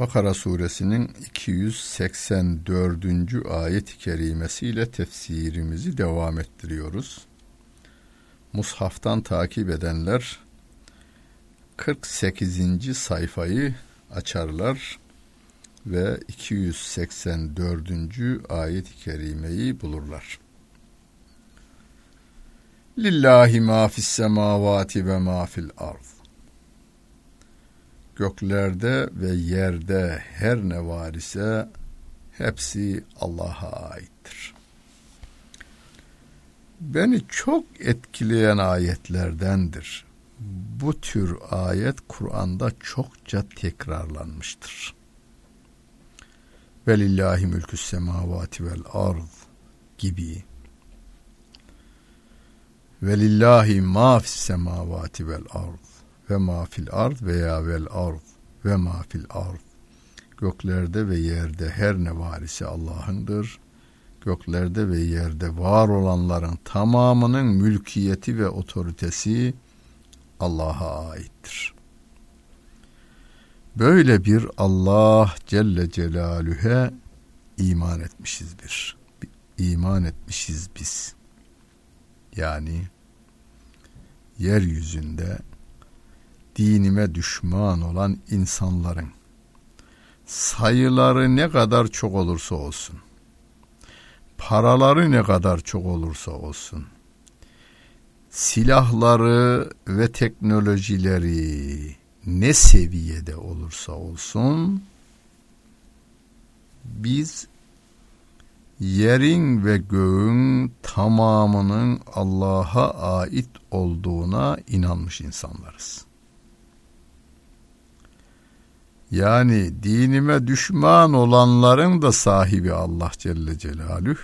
Bakara suresinin 284. ayet-i kerimesiyle tefsirimizi devam ettiriyoruz. Mushaftan takip edenler 48. sayfayı açarlar ve 284. ayet-i kerimeyi bulurlar. Lillahi ma fis semavati ve ma fil ard göklerde ve yerde her ne var ise hepsi Allah'a aittir. Beni çok etkileyen ayetlerdendir. Bu tür ayet Kur'an'da çokça tekrarlanmıştır. Velillahi mülkü semavati vel ard gibi. Velillahi ma fis semavati vel ard ve ma fil ard veya vel ard ve ma fil ard. Göklerde ve yerde her ne var ise Allah'ındır. Göklerde ve yerde var olanların tamamının mülkiyeti ve otoritesi Allah'a aittir. Böyle bir Allah Celle Celaluhu'ya iman etmişiz bir. İman etmişiz biz. Yani yeryüzünde dinime düşman olan insanların sayıları ne kadar çok olursa olsun, paraları ne kadar çok olursa olsun, silahları ve teknolojileri ne seviyede olursa olsun, biz yerin ve göğün tamamının Allah'a ait olduğuna inanmış insanlarız. Yani dinime düşman olanların da sahibi Allah Celle Celaluhu.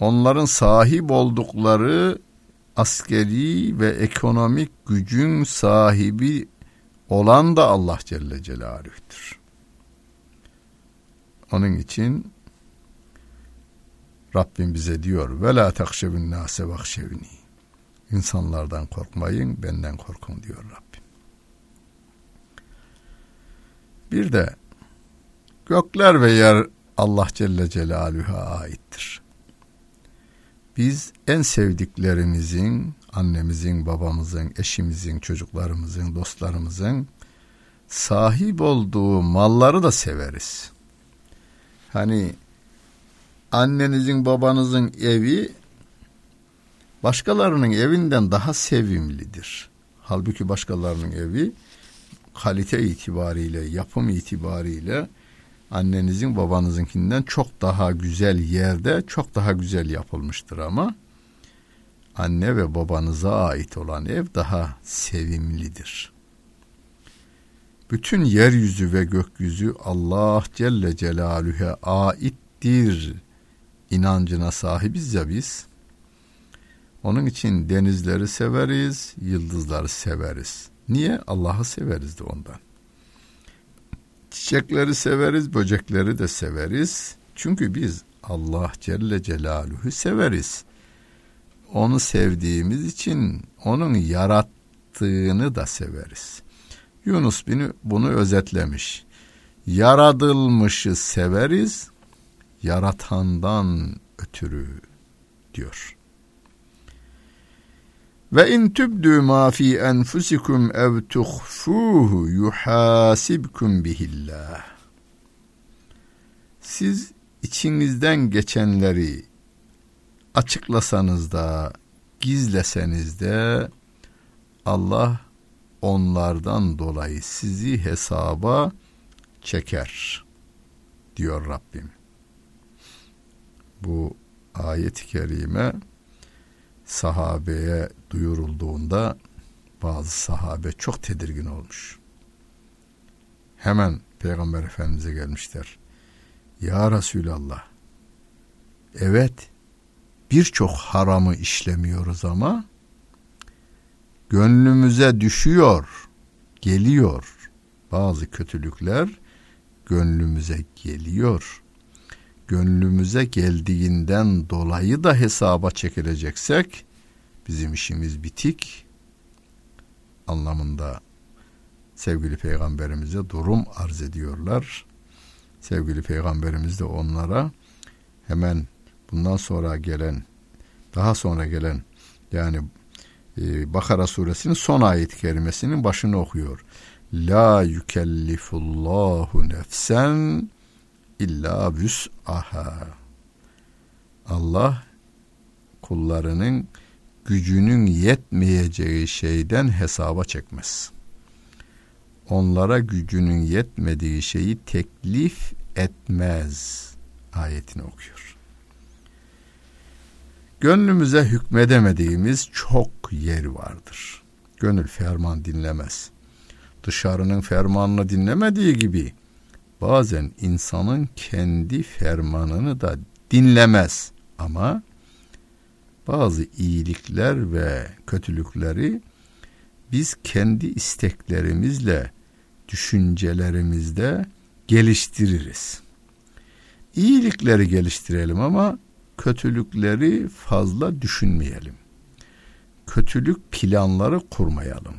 Onların sahip oldukları askeri ve ekonomik gücün sahibi olan da Allah Celle Celaluhu'dur. Onun için Rabbim bize diyor ve la takşevün nase vakşevni. İnsanlardan korkmayın, benden korkun diyor Rabbim. Bir de gökler ve yer Allah Celle Celaluhu'ya aittir. Biz en sevdiklerimizin, annemizin, babamızın, eşimizin, çocuklarımızın, dostlarımızın sahip olduğu malları da severiz. Hani annenizin, babanızın evi başkalarının evinden daha sevimlidir. Halbuki başkalarının evi kalite itibariyle, yapım itibariyle annenizin babanızınkinden çok daha güzel yerde, çok daha güzel yapılmıştır ama anne ve babanıza ait olan ev daha sevimlidir. Bütün yeryüzü ve gökyüzü Allah Celle Celaluhu'ya aittir inancına sahibiz ya biz. Onun için denizleri severiz, yıldızları severiz. Niye? Allah'ı severiz de ondan. Çiçekleri severiz, böcekleri de severiz. Çünkü biz Allah Celle Celaluhu severiz. Onu sevdiğimiz için onun yarattığını da severiz. Yunus bunu, bunu özetlemiş. Yaradılmışı severiz, yaratandan ötürü diyor. Ve in tübdü ma fi enfusikum ev tuhfuhu yuhasibkum bihillah. Siz içinizden geçenleri açıklasanız da gizleseniz de Allah onlardan dolayı sizi hesaba çeker diyor Rabbim. Bu ayet-i kerime sahabeye duyurulduğunda bazı sahabe çok tedirgin olmuş. Hemen Peygamber Efendimiz'e gelmişler. Ya Resulallah, evet birçok haramı işlemiyoruz ama gönlümüze düşüyor, geliyor. Bazı kötülükler gönlümüze geliyor. Gönlümüze geldiğinden dolayı da hesaba çekileceksek bizim işimiz bitik anlamında sevgili peygamberimize durum arz ediyorlar. Sevgili peygamberimiz de onlara hemen bundan sonra gelen daha sonra gelen yani e, Bakara suresinin son ayet kerimesinin başını okuyor. La yükellifullahu nefsen illa vüs'aha. Allah kullarının gücünün yetmeyeceği şeyden hesaba çekmez. Onlara gücünün yetmediği şeyi teklif etmez ayetini okuyor. Gönlümüze hükmedemediğimiz çok yer vardır. Gönül ferman dinlemez. Dışarının fermanını dinlemediği gibi bazen insanın kendi fermanını da dinlemez ama bazı iyilikler ve kötülükleri biz kendi isteklerimizle, düşüncelerimizde geliştiririz. İyilikleri geliştirelim ama kötülükleri fazla düşünmeyelim. Kötülük planları kurmayalım.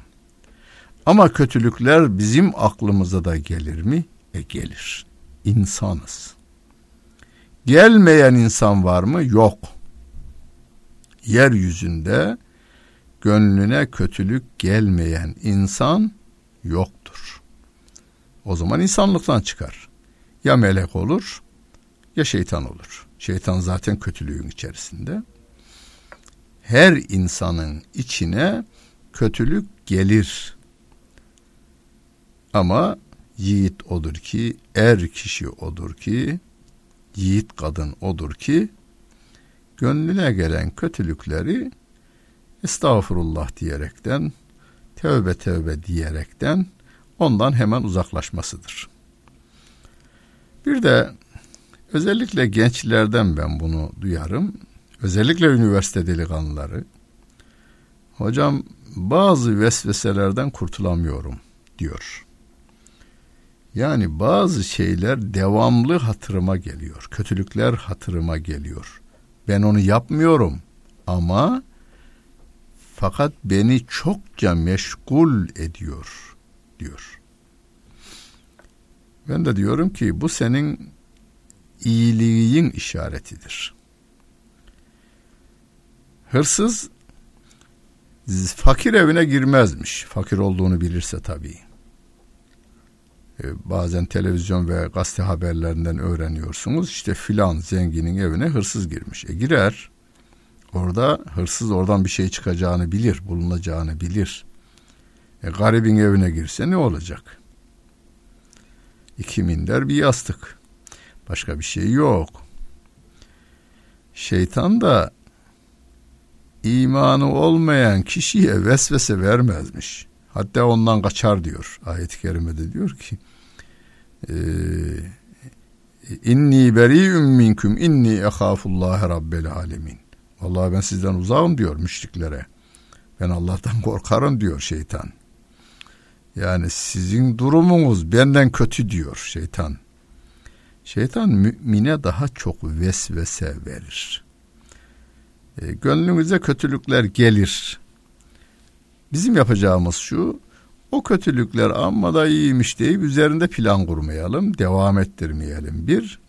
Ama kötülükler bizim aklımıza da gelir mi? E gelir. İnsanız. Gelmeyen insan var mı? Yok. Yeryüzünde gönlüne kötülük gelmeyen insan yoktur. O zaman insanlıktan çıkar. Ya melek olur ya şeytan olur. Şeytan zaten kötülüğün içerisinde. Her insanın içine kötülük gelir. Ama yiğit odur ki, er kişi odur ki, yiğit kadın odur ki, gönlüne gelen kötülükleri estağfurullah diyerekten, tövbe tövbe diyerekten ondan hemen uzaklaşmasıdır. Bir de özellikle gençlerden ben bunu duyarım. Özellikle üniversite delikanlıları. Hocam bazı vesveselerden kurtulamıyorum diyor. Yani bazı şeyler devamlı hatırıma geliyor. Kötülükler hatırıma geliyor. Ben onu yapmıyorum ama fakat beni çokça meşgul ediyor diyor. Ben de diyorum ki bu senin iyiliğin işaretidir. Hırsız fakir evine girmezmiş. Fakir olduğunu bilirse tabii. Ee, bazen televizyon ve gazete haberlerinden öğreniyorsunuz. İşte filan zenginin evine hırsız girmiş. E girer. Orada hırsız oradan bir şey çıkacağını bilir, bulunacağını bilir. E, garibin evine girse ne olacak? İki minder bir yastık. Başka bir şey yok. Şeytan da imanı olmayan kişiye vesvese vermezmiş. Hatta ondan kaçar diyor. Ayet-i kerimede diyor ki e, inni beri'un minkum inni ehafullah rabbel alemin. Vallahi ben sizden uzağım diyor müşriklere. Ben Allah'tan korkarım diyor şeytan. Yani sizin durumunuz benden kötü diyor şeytan. Şeytan mümine daha çok vesvese verir. E, gönlünüze kötülükler gelir. Bizim yapacağımız şu, o kötülükler amma da iyiymiş deyip üzerinde plan kurmayalım, devam ettirmeyelim. Bir,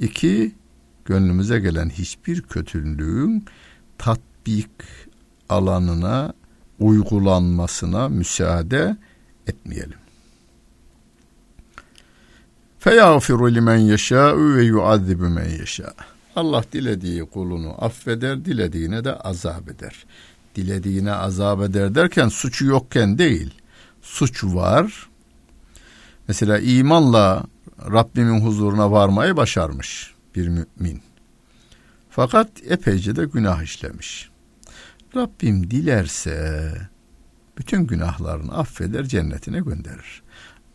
iki, gönlümüze gelen hiçbir kötülüğün tatbik alanına uygulanmasına müsaade etmeyelim. Feyağfiru limen yeşâ'u ve yuazzibu men yeşâ. Allah dilediği kulunu affeder, dilediğine de azap eder. Dilediğine azap eder derken suçu yokken değil. Suç var. Mesela imanla Rabbimin huzuruna varmayı başarmış bir mümin. Fakat epeyce de günah işlemiş. Rabbim dilerse bütün günahlarını affeder, cennetine gönderir.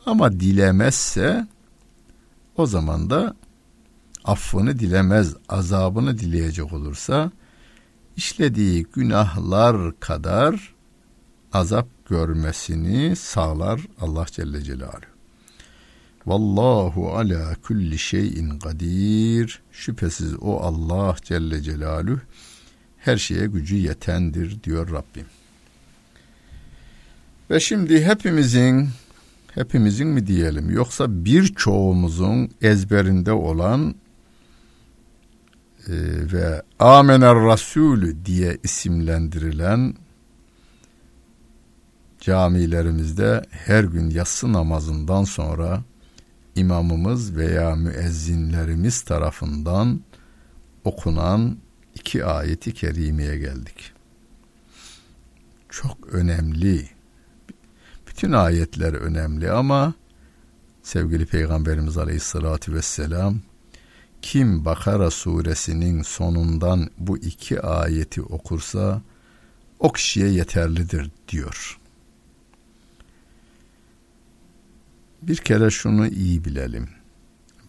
Ama dilemezse o zaman da affını dilemez, azabını dileyecek olursa işlediği günahlar kadar azap görmesini sağlar Allah Celle Celaluhu. Vallahu ala kulli şeyin kadir. Şüphesiz o Allah Celle Celaluhu her şeye gücü yetendir diyor Rabbim. Ve şimdi hepimizin hepimizin mi diyelim yoksa birçoğumuzun ezberinde olan e, ve Amener Rasulü diye isimlendirilen camilerimizde her gün yatsı namazından sonra imamımız veya müezzinlerimiz tarafından okunan iki ayeti kerimeye geldik. Çok önemli. Bütün ayetler önemli ama sevgili Peygamberimiz Aleyhisselatü Vesselam kim Bakara suresinin sonundan bu iki ayeti okursa o kişiye yeterlidir diyor. Bir kere şunu iyi bilelim.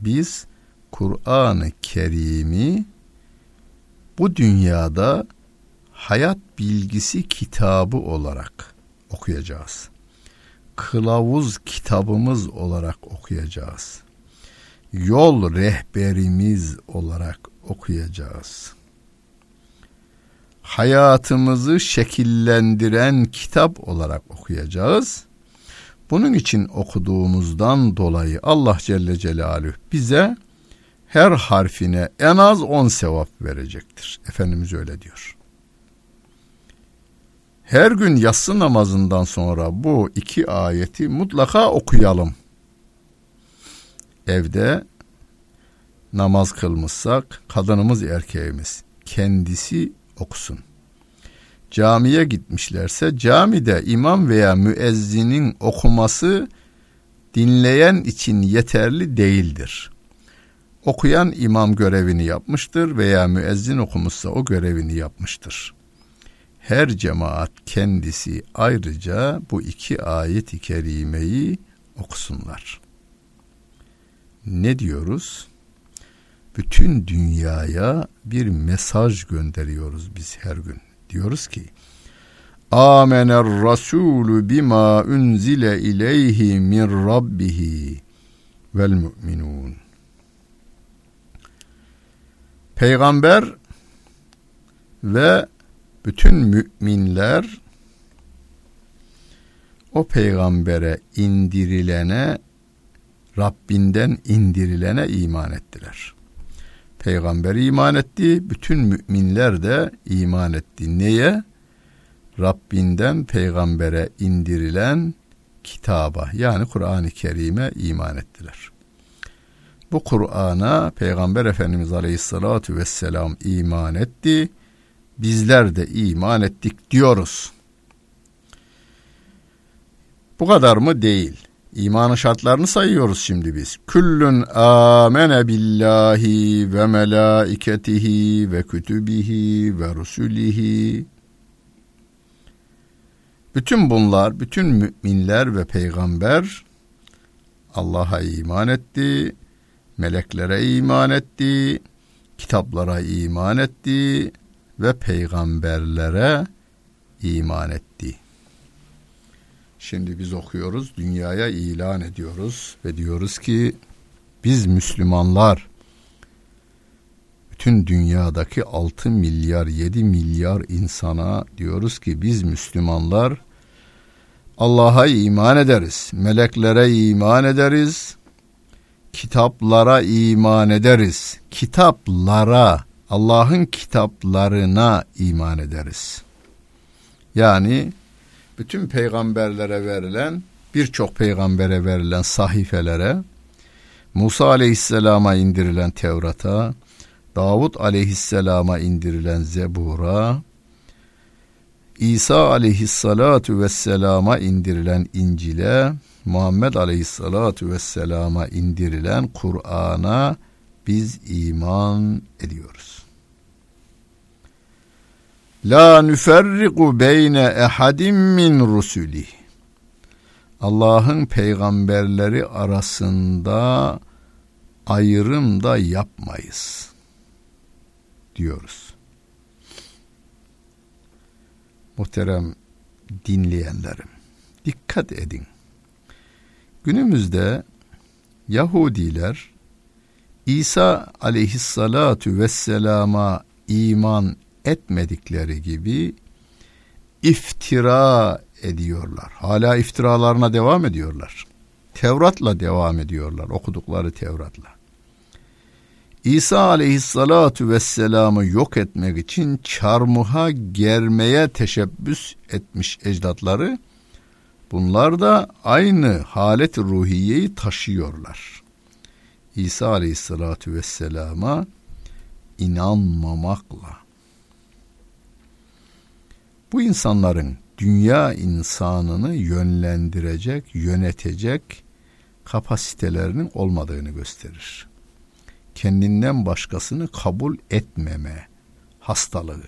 Biz Kur'an-ı Kerim'i bu dünyada hayat bilgisi kitabı olarak okuyacağız. Kılavuz kitabımız olarak okuyacağız. Yol rehberimiz olarak okuyacağız. Hayatımızı şekillendiren kitap olarak okuyacağız bunun için okuduğumuzdan dolayı Allah Celle Celaluhu bize her harfine en az on sevap verecektir. Efendimiz öyle diyor. Her gün yatsı namazından sonra bu iki ayeti mutlaka okuyalım. Evde namaz kılmışsak kadınımız erkeğimiz kendisi okusun camiye gitmişlerse camide imam veya müezzinin okuması dinleyen için yeterli değildir. Okuyan imam görevini yapmıştır veya müezzin okumuşsa o görevini yapmıştır. Her cemaat kendisi ayrıca bu iki ayet-i kerimeyi okusunlar. Ne diyoruz? Bütün dünyaya bir mesaj gönderiyoruz biz her gün diyoruz ki Amener Rasulü bima unzile ileyhi min rabbihi vel müminun. Peygamber ve bütün müminler o peygambere indirilene Rabbinden indirilene iman ettiler. Peygamber iman etti, bütün müminler de iman etti. Neye? Rabbinden peygambere indirilen kitaba yani Kur'an-ı Kerim'e iman ettiler. Bu Kur'an'a Peygamber Efendimiz Aleyhisselatü Vesselam iman etti. Bizler de iman ettik diyoruz. Bu kadar mı? Değil. İmanın şartlarını sayıyoruz şimdi biz. Küllün amene billahi ve melaiketihi ve kütübihi ve rusulihi. Bütün bunlar, bütün müminler ve peygamber Allah'a iman etti, meleklere iman etti, kitaplara iman etti ve peygamberlere iman etti. Şimdi biz okuyoruz, dünyaya ilan ediyoruz ve diyoruz ki biz Müslümanlar bütün dünyadaki 6 milyar 7 milyar insana diyoruz ki biz Müslümanlar Allah'a iman ederiz, meleklere iman ederiz, kitaplara iman ederiz. Kitaplara, Allah'ın kitaplarına iman ederiz. Yani bütün peygamberlere verilen birçok peygambere verilen sahifelere Musa aleyhisselama indirilen Tevrat'a Davud aleyhisselama indirilen Zebur'a İsa aleyhissalatu vesselama indirilen İncil'e Muhammed aleyhissalatu vesselama indirilen Kur'an'a biz iman ediyoruz. La nüferriku beyne ehadim min rusuli. Allah'ın peygamberleri arasında ayrım da yapmayız diyoruz. Muhterem dinleyenlerim, dikkat edin. Günümüzde Yahudiler İsa aleyhissalatu vesselama iman etmedikleri gibi iftira ediyorlar. Hala iftiralarına devam ediyorlar. Tevrat'la devam ediyorlar, okudukları Tevrat'la. İsa aleyhissalatu vesselam'ı yok etmek için çarmıha germeye teşebbüs etmiş ecdatları, bunlar da aynı halet ruhiyeyi taşıyorlar. İsa aleyhissalatu vesselama inanmamakla. Bu insanların dünya insanını yönlendirecek, yönetecek kapasitelerinin olmadığını gösterir. Kendinden başkasını kabul etmeme hastalığı.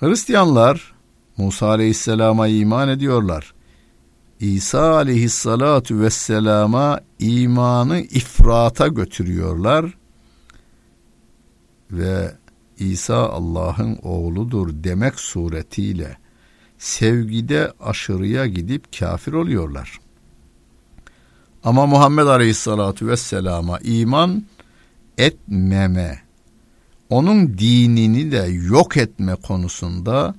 Hristiyanlar Musa Aleyhisselam'a iman ediyorlar. İsa Aleyhisselatu Vesselam'a imanı ifrata götürüyorlar ve İsa Allah'ın oğludur demek suretiyle sevgide aşırıya gidip kafir oluyorlar. Ama Muhammed Aleyhisselatü Vesselam'a iman etmeme, onun dinini de yok etme konusunda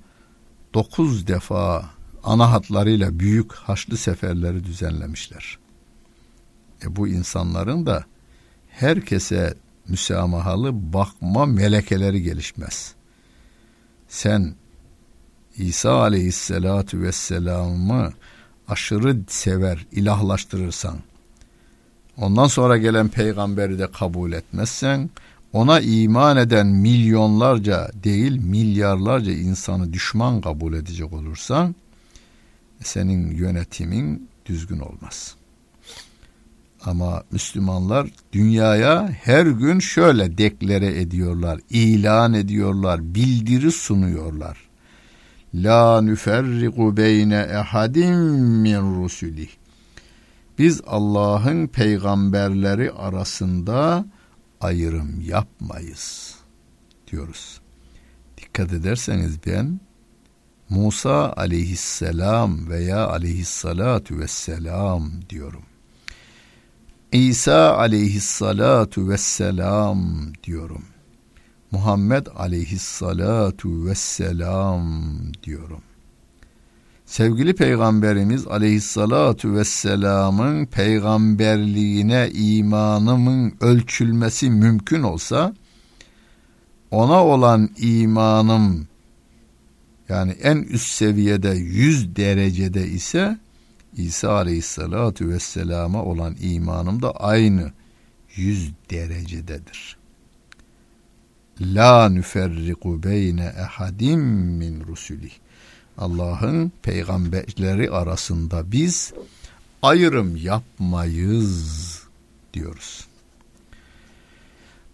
dokuz defa ana hatlarıyla büyük haçlı seferleri düzenlemişler. E bu insanların da herkese müsamahalı bakma melekeleri gelişmez. Sen İsa aleyhissalatu vesselam'ı aşırı sever, ilahlaştırırsan, ondan sonra gelen peygamberi de kabul etmezsen, ona iman eden milyonlarca değil milyarlarca insanı düşman kabul edecek olursan, senin yönetimin düzgün olmaz.'' Ama Müslümanlar dünyaya her gün şöyle deklare ediyorlar, ilan ediyorlar, bildiri sunuyorlar. La nüferriku beyne ehadim min rusuli. Biz Allah'ın peygamberleri arasında ayrım yapmayız diyoruz. Dikkat ederseniz ben Musa aleyhisselam veya aleyhissalatu vesselam diyorum. İsa aleyhissalatu vesselam diyorum. Muhammed aleyhissalatu vesselam diyorum. Sevgili Peygamberimiz aleyhissalatu vesselamın peygamberliğine imanımın ölçülmesi mümkün olsa ona olan imanım yani en üst seviyede yüz derecede ise İsa Aleyhisselatü Vesselam'a olan imanım da aynı yüz derecededir. La nüferriku beyne ehadim min rusuli. Allah'ın peygamberleri arasında biz ayrım yapmayız diyoruz.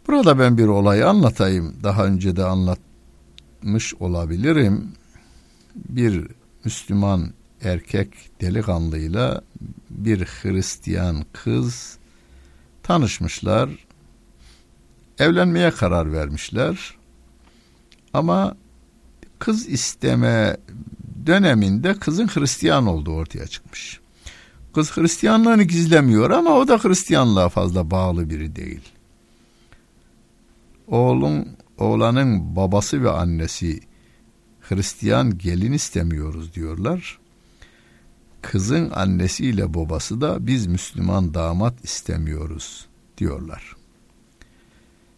Burada ben bir olayı anlatayım. Daha önce de anlatmış olabilirim. Bir Müslüman erkek delikanlıyla bir Hristiyan kız tanışmışlar. Evlenmeye karar vermişler. Ama kız isteme döneminde kızın Hristiyan olduğu ortaya çıkmış. Kız Hristiyanlığını gizlemiyor ama o da Hristiyanlığa fazla bağlı biri değil. Oğlun, oğlanın babası ve annesi Hristiyan gelin istemiyoruz diyorlar kızın annesiyle babası da biz Müslüman damat istemiyoruz diyorlar.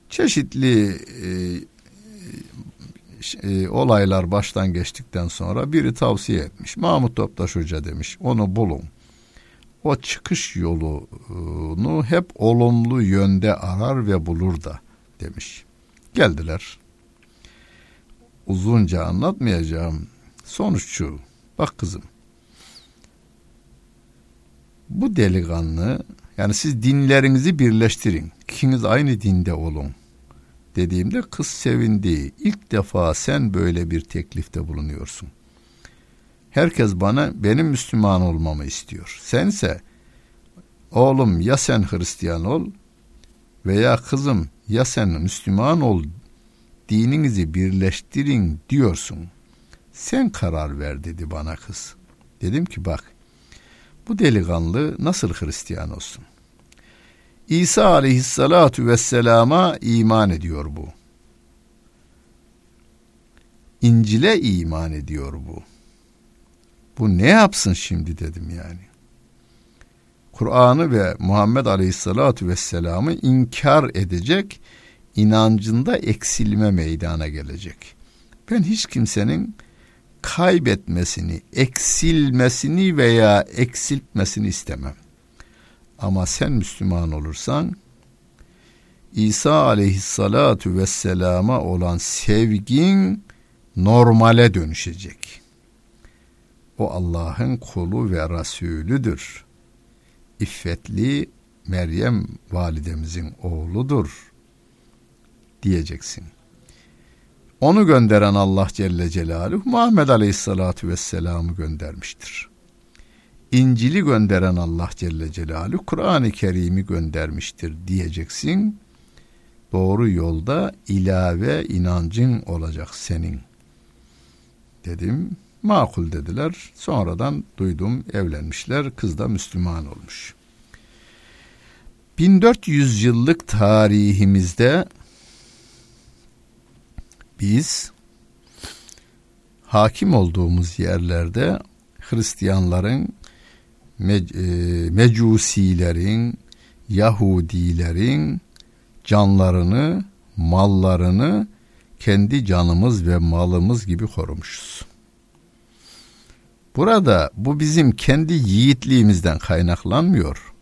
Çeşitli e, e, olaylar baştan geçtikten sonra biri tavsiye etmiş. Mahmut Toptaş Hoca demiş onu bulun. O çıkış yolunu hep olumlu yönde arar ve bulur da demiş. Geldiler. Uzunca anlatmayacağım. Sonuç şu. Bak kızım bu delikanlı yani siz dinlerinizi birleştirin. İkiniz aynı dinde olun. dediğimde kız sevindi. İlk defa sen böyle bir teklifte bulunuyorsun. Herkes bana benim Müslüman olmamı istiyor. Sense oğlum ya sen Hristiyan ol veya kızım ya sen Müslüman ol dininizi birleştirin diyorsun. Sen karar ver dedi bana kız. Dedim ki bak bu delikanlı nasıl Hristiyan olsun? İsa aleyhissalatu vesselama iman ediyor bu. İncil'e iman ediyor bu. Bu ne yapsın şimdi dedim yani. Kur'an'ı ve Muhammed aleyhissalatu vesselam'ı inkar edecek, inancında eksilme meydana gelecek. Ben hiç kimsenin kaybetmesini, eksilmesini veya eksiltmesini istemem. Ama sen Müslüman olursan İsa aleyhissalatu vesselama olan sevgin normale dönüşecek. O Allah'ın kulu ve Resulüdür. İffetli Meryem validemizin oğludur diyeceksin. Onu gönderen Allah Celle Celaluhu Muhammed Aleyhisselatü Vesselam'ı göndermiştir. İncil'i gönderen Allah Celle Celaluhu Kur'an-ı Kerim'i göndermiştir diyeceksin. Doğru yolda ilave inancın olacak senin. Dedim, makul dediler. Sonradan duydum evlenmişler, kız da Müslüman olmuş. 1400 yıllık tarihimizde biz hakim olduğumuz yerlerde Hristiyanların e, mecusilerin, Yahudilerin canlarını, mallarını kendi canımız ve malımız gibi korumuşuz. Burada bu bizim kendi yiğitliğimizden kaynaklanmıyor.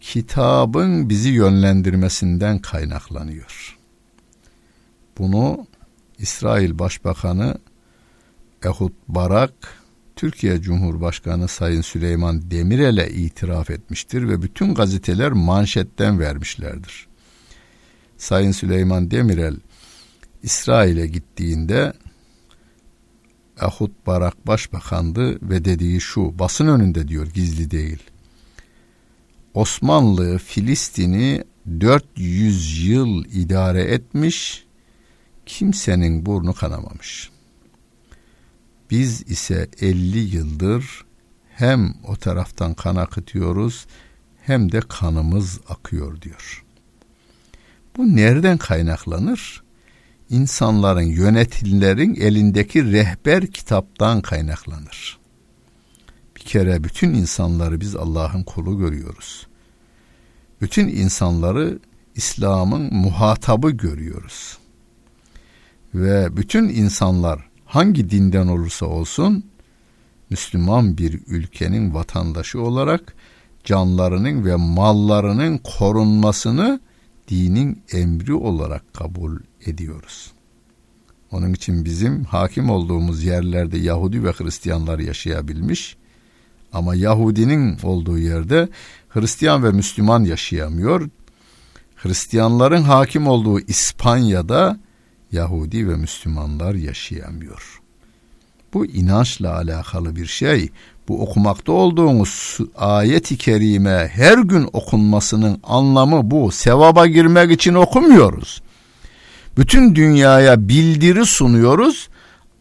Kitabın bizi yönlendirmesinden kaynaklanıyor. Bunu İsrail Başbakanı Ehud Barak Türkiye Cumhurbaşkanı Sayın Süleyman Demirel'e itiraf etmiştir ve bütün gazeteler manşetten vermişlerdir. Sayın Süleyman Demirel İsrail'e gittiğinde Ehud Barak başbakandı ve dediği şu basın önünde diyor gizli değil. Osmanlı Filistin'i 400 yıl idare etmiş kimsenin burnu kanamamış. Biz ise 50 yıldır hem o taraftan kan akıtıyoruz hem de kanımız akıyor diyor. Bu nereden kaynaklanır? İnsanların, yöneticilerin elindeki rehber kitaptan kaynaklanır. Bir kere bütün insanları biz Allah'ın kulu görüyoruz. Bütün insanları İslam'ın muhatabı görüyoruz. Ve bütün insanlar hangi dinden olursa olsun Müslüman bir ülkenin vatandaşı olarak canlarının ve mallarının korunmasını dinin emri olarak kabul ediyoruz. Onun için bizim hakim olduğumuz yerlerde Yahudi ve Hristiyanlar yaşayabilmiş ama Yahudinin olduğu yerde Hristiyan ve Müslüman yaşayamıyor. Hristiyanların hakim olduğu İspanya'da Yahudi ve Müslümanlar yaşayamıyor. Bu inançla alakalı bir şey. Bu okumakta olduğumuz ayet-i kerime her gün okunmasının anlamı bu. Sevaba girmek için okumuyoruz. Bütün dünyaya bildiri sunuyoruz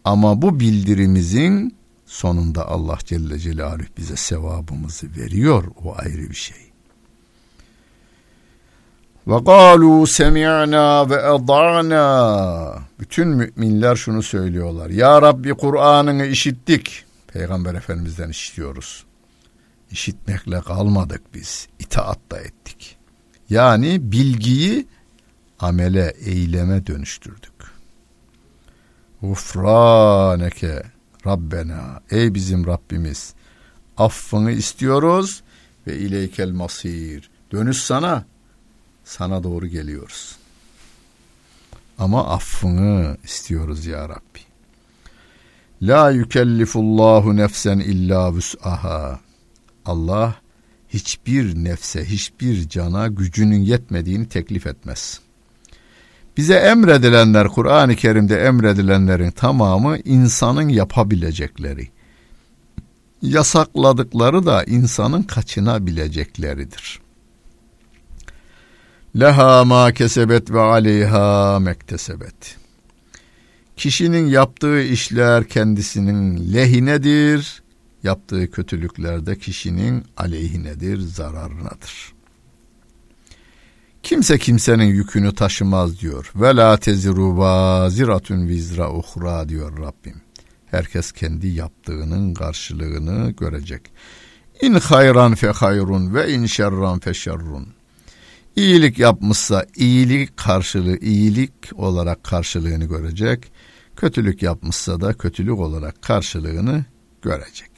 ama bu bildirimizin sonunda Allah Celle Celaluhu bize sevabımızı veriyor. O ayrı bir şey. Ve galu semi'na ve eda'na. Bütün müminler şunu söylüyorlar. Ya Rabbi Kur'an'ını işittik. Peygamber Efendimiz'den işitiyoruz. İşitmekle kalmadık biz. İtaat da ettik. Yani bilgiyi amele, eyleme dönüştürdük. Ufraneke Rabbena. Ey bizim Rabbimiz. Affını istiyoruz ve ileykel masir. Dönüş sana sana doğru geliyoruz. Ama affını istiyoruz ya Rabbi. La yükellifullahu nefsen illa vüs'aha. Allah hiçbir nefse, hiçbir cana gücünün yetmediğini teklif etmez. Bize emredilenler, Kur'an-ı Kerim'de emredilenlerin tamamı insanın yapabilecekleri. Yasakladıkları da insanın kaçınabilecekleridir. Leha ma kesebet ve aleyha mektesebet. Kişinin yaptığı işler kendisinin lehinedir, yaptığı kötülükler de kişinin aleyhinedir, zararınadır. Kimse kimsenin yükünü taşımaz diyor. Ve la teziru vaziratun vizra uhra diyor Rabbim. Herkes kendi yaptığının karşılığını görecek. İn hayran fe hayrun ve in şerran fe şerrun. İyilik yapmışsa iyilik karşılığı iyilik olarak karşılığını görecek. Kötülük yapmışsa da kötülük olarak karşılığını görecek.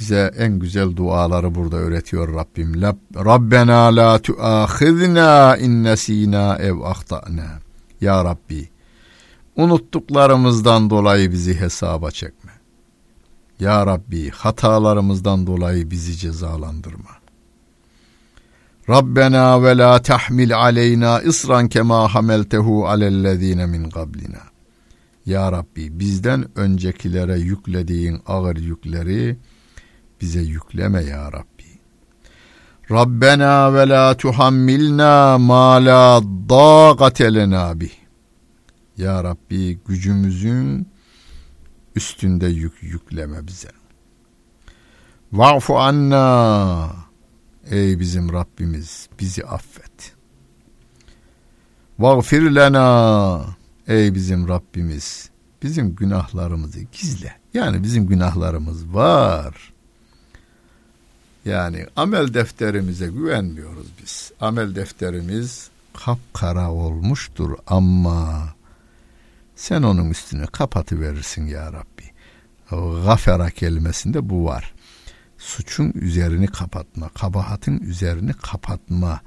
Bize en güzel duaları burada öğretiyor Rabbim. Rabbena la tuahizna in nesina ev ahtana. Ya Rabbi, unuttuklarımızdan dolayı bizi hesaba çekme. Ya Rabbi, hatalarımızdan dolayı bizi cezalandırma. Rabbena ve la tahmil aleyna isran kema hameltehu alellezine min qablina. Ya Rabbi bizden öncekilere yüklediğin ağır yükleri bize yükleme ya Rabbi. Rabbena ve la tuhammilna ma la dâgate bih. Ya Rabbi gücümüzün üstünde yük yükleme bize. Va'fu anna. Ey bizim Rabbimiz bizi affet. Vagfir lena. Ey bizim Rabbimiz bizim günahlarımızı gizle. Yani bizim günahlarımız var. Yani amel defterimize güvenmiyoruz biz. Amel defterimiz kapkara olmuştur ama sen onun üstünü kapatıverirsin ya Rabbi. Gafera kelimesinde bu var. Suçun üzerini kapatma, kabahatin üzerini kapatma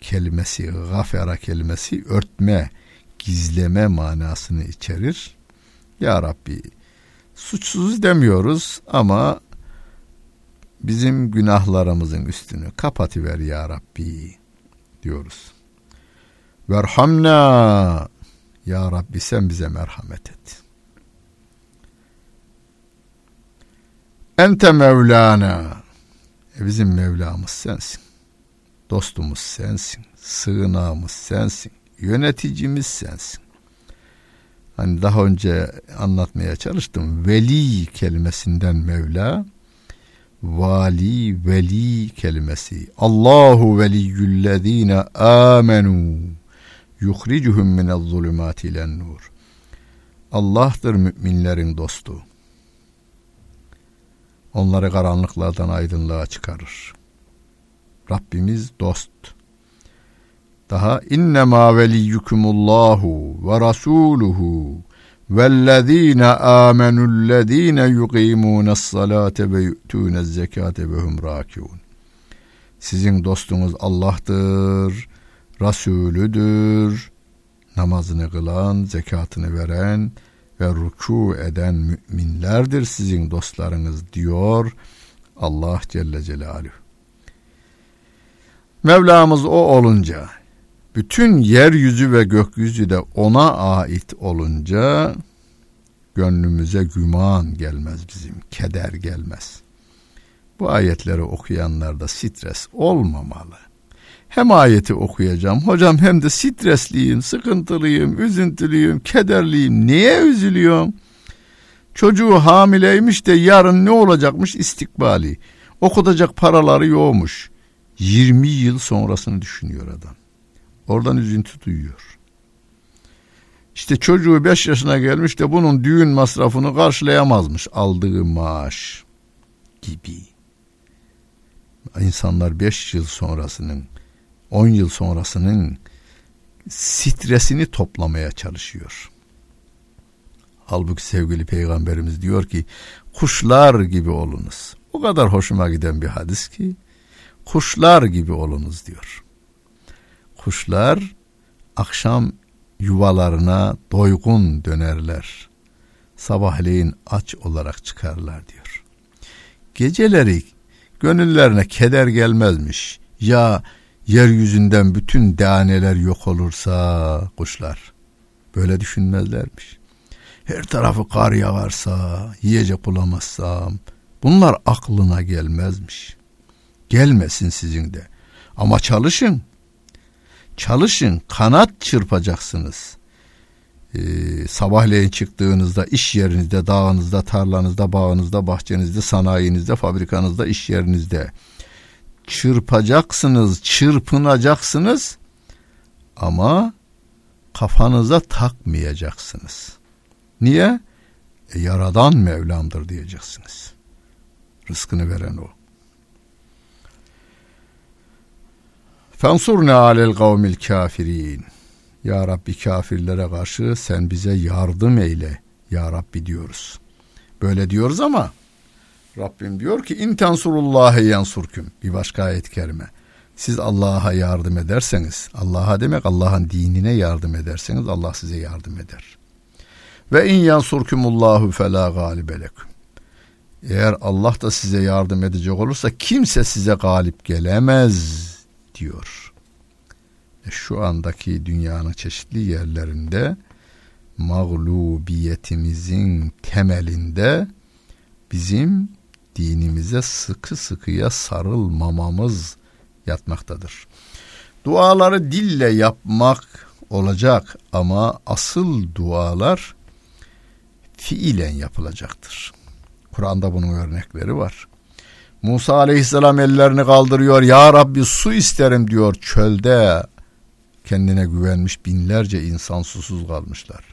kelimesi, gafera kelimesi örtme, gizleme manasını içerir. Ya Rabbi suçsuz demiyoruz ama bizim günahlarımızın üstünü kapatıver ya Rabbi diyoruz. Verhamna ya Rabbi sen bize merhamet et. Ente Mevlana e bizim Mevlamız sensin. Dostumuz sensin. Sığınağımız sensin. Yöneticimiz sensin. Hani daha önce anlatmaya çalıştım. Veli kelimesinden Mevla, vali, veli kelimesi. Allahu veliyyüllezine amenu yuhricuhum minel zulümati ilen nur. Allah'tır müminlerin dostu onları karanlıklardan aydınlığa çıkarır. Rabbimiz dost. Daha inne ma veliyyukumullahu ve rasuluhu vellezine amenullezine yuqimunas salate ve yu'tunez zekate ve hum rakiun. Sizin dostunuz Allah'tır, Resulüdür, namazını kılan, zekatını veren, ve ruku eden müminlerdir sizin dostlarınız diyor Allah Celle Celaluhu. Mevlamız o olunca bütün yeryüzü ve gökyüzü de ona ait olunca gönlümüze güman gelmez bizim, keder gelmez. Bu ayetleri okuyanlarda stres olmamalı. Hem ayeti okuyacağım, hocam hem de stresliyim, sıkıntılıyım, üzüntülüyüm, kederliyim. Niye üzülüyorum? Çocuğu hamileymiş de yarın ne olacakmış istikbali. Okutacak paraları yokmuş. 20 yıl sonrasını düşünüyor adam. Oradan üzüntü duyuyor. İşte çocuğu 5 yaşına gelmiş de bunun düğün masrafını karşılayamazmış aldığı maaş gibi. İnsanlar 5 yıl sonrasının 10 yıl sonrasının stresini toplamaya çalışıyor. Halbuki sevgili peygamberimiz diyor ki kuşlar gibi olunuz. O kadar hoşuma giden bir hadis ki kuşlar gibi olunuz diyor. Kuşlar akşam yuvalarına doygun dönerler. Sabahleyin aç olarak çıkarlar diyor. Geceleri gönüllerine keder gelmezmiş. Ya yeryüzünden bütün daneler yok olursa kuşlar böyle düşünmezlermiş. Her tarafı kar yağarsa, yiyecek bulamazsam bunlar aklına gelmezmiş. Gelmesin sizin de. Ama çalışın. Çalışın, kanat çırpacaksınız. Ee, sabahleyin çıktığınızda iş yerinizde, dağınızda, tarlanızda, bağınızda, bahçenizde, sanayinizde, fabrikanızda, iş yerinizde çırpacaksınız, çırpınacaksınız ama kafanıza takmayacaksınız. Niye? E, yaradan Mevlam'dır diyeceksiniz. Rızkını veren o. Fensurne alel kavmil kafirin. Ya Rabbi kafirlere karşı sen bize yardım eyle. Ya Rabbi diyoruz. Böyle diyoruz ama Rabbim diyor ki in tensurullahi yansurküm. Bir başka ayet kerime. Siz Allah'a yardım ederseniz, Allah'a demek Allah'ın dinine yardım ederseniz Allah size yardım eder. Ve in yansurkumullahu fela galibe leküm. Eğer Allah da size yardım edecek olursa kimse size galip gelemez diyor. E şu andaki dünyanın çeşitli yerlerinde mağlubiyetimizin temelinde bizim dinimize sıkı sıkıya sarılmamamız yatmaktadır. Duaları dille yapmak olacak ama asıl dualar fiilen yapılacaktır. Kur'an'da bunun örnekleri var. Musa aleyhisselam ellerini kaldırıyor. Ya Rabbi su isterim diyor çölde. Kendine güvenmiş binlerce insan susuz kalmışlar.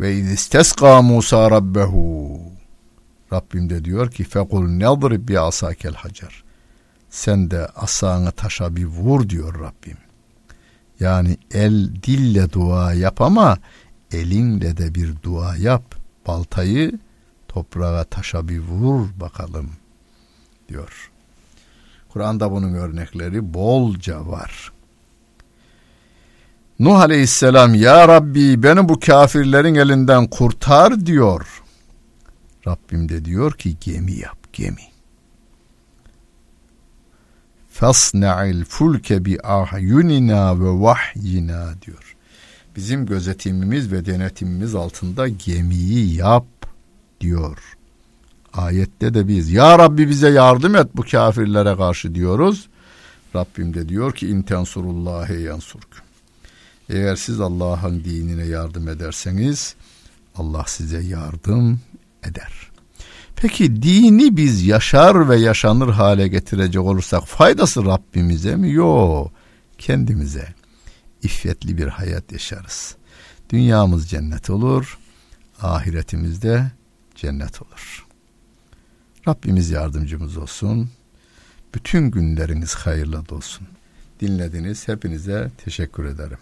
Ve isteska Musa rabbehu. Rabbim de diyor ki fekul nedrib bi asakel hacer. Sen de asanı taşa bir vur diyor Rabbim. Yani el dille dua yap ama elinle de bir dua yap. Baltayı toprağa taşa bir vur bakalım diyor. Kur'an'da bunun örnekleri bolca var. Nuh Aleyhisselam ya Rabbi beni bu kafirlerin elinden kurtar diyor. Rabbim de diyor ki gemi yap gemi. Fasna'il fulke bi ahyunina ve vahyina diyor. Bizim gözetimimiz ve denetimimiz altında gemiyi yap diyor. Ayette de biz ya Rabbi bize yardım et bu kafirlere karşı diyoruz. Rabbim de diyor ki intensurullahi yansurkum. Eğer siz Allah'ın dinine yardım ederseniz Allah size yardım eder. Peki dini biz yaşar ve yaşanır hale getirecek olursak faydası Rabbimize mi? Yok kendimize. İffetli bir hayat yaşarız. Dünyamız cennet olur, ahiretimizde cennet olur. Rabbimiz yardımcımız olsun. Bütün günleriniz hayırlı olsun. Dinlediniz. Hepinize teşekkür ederim.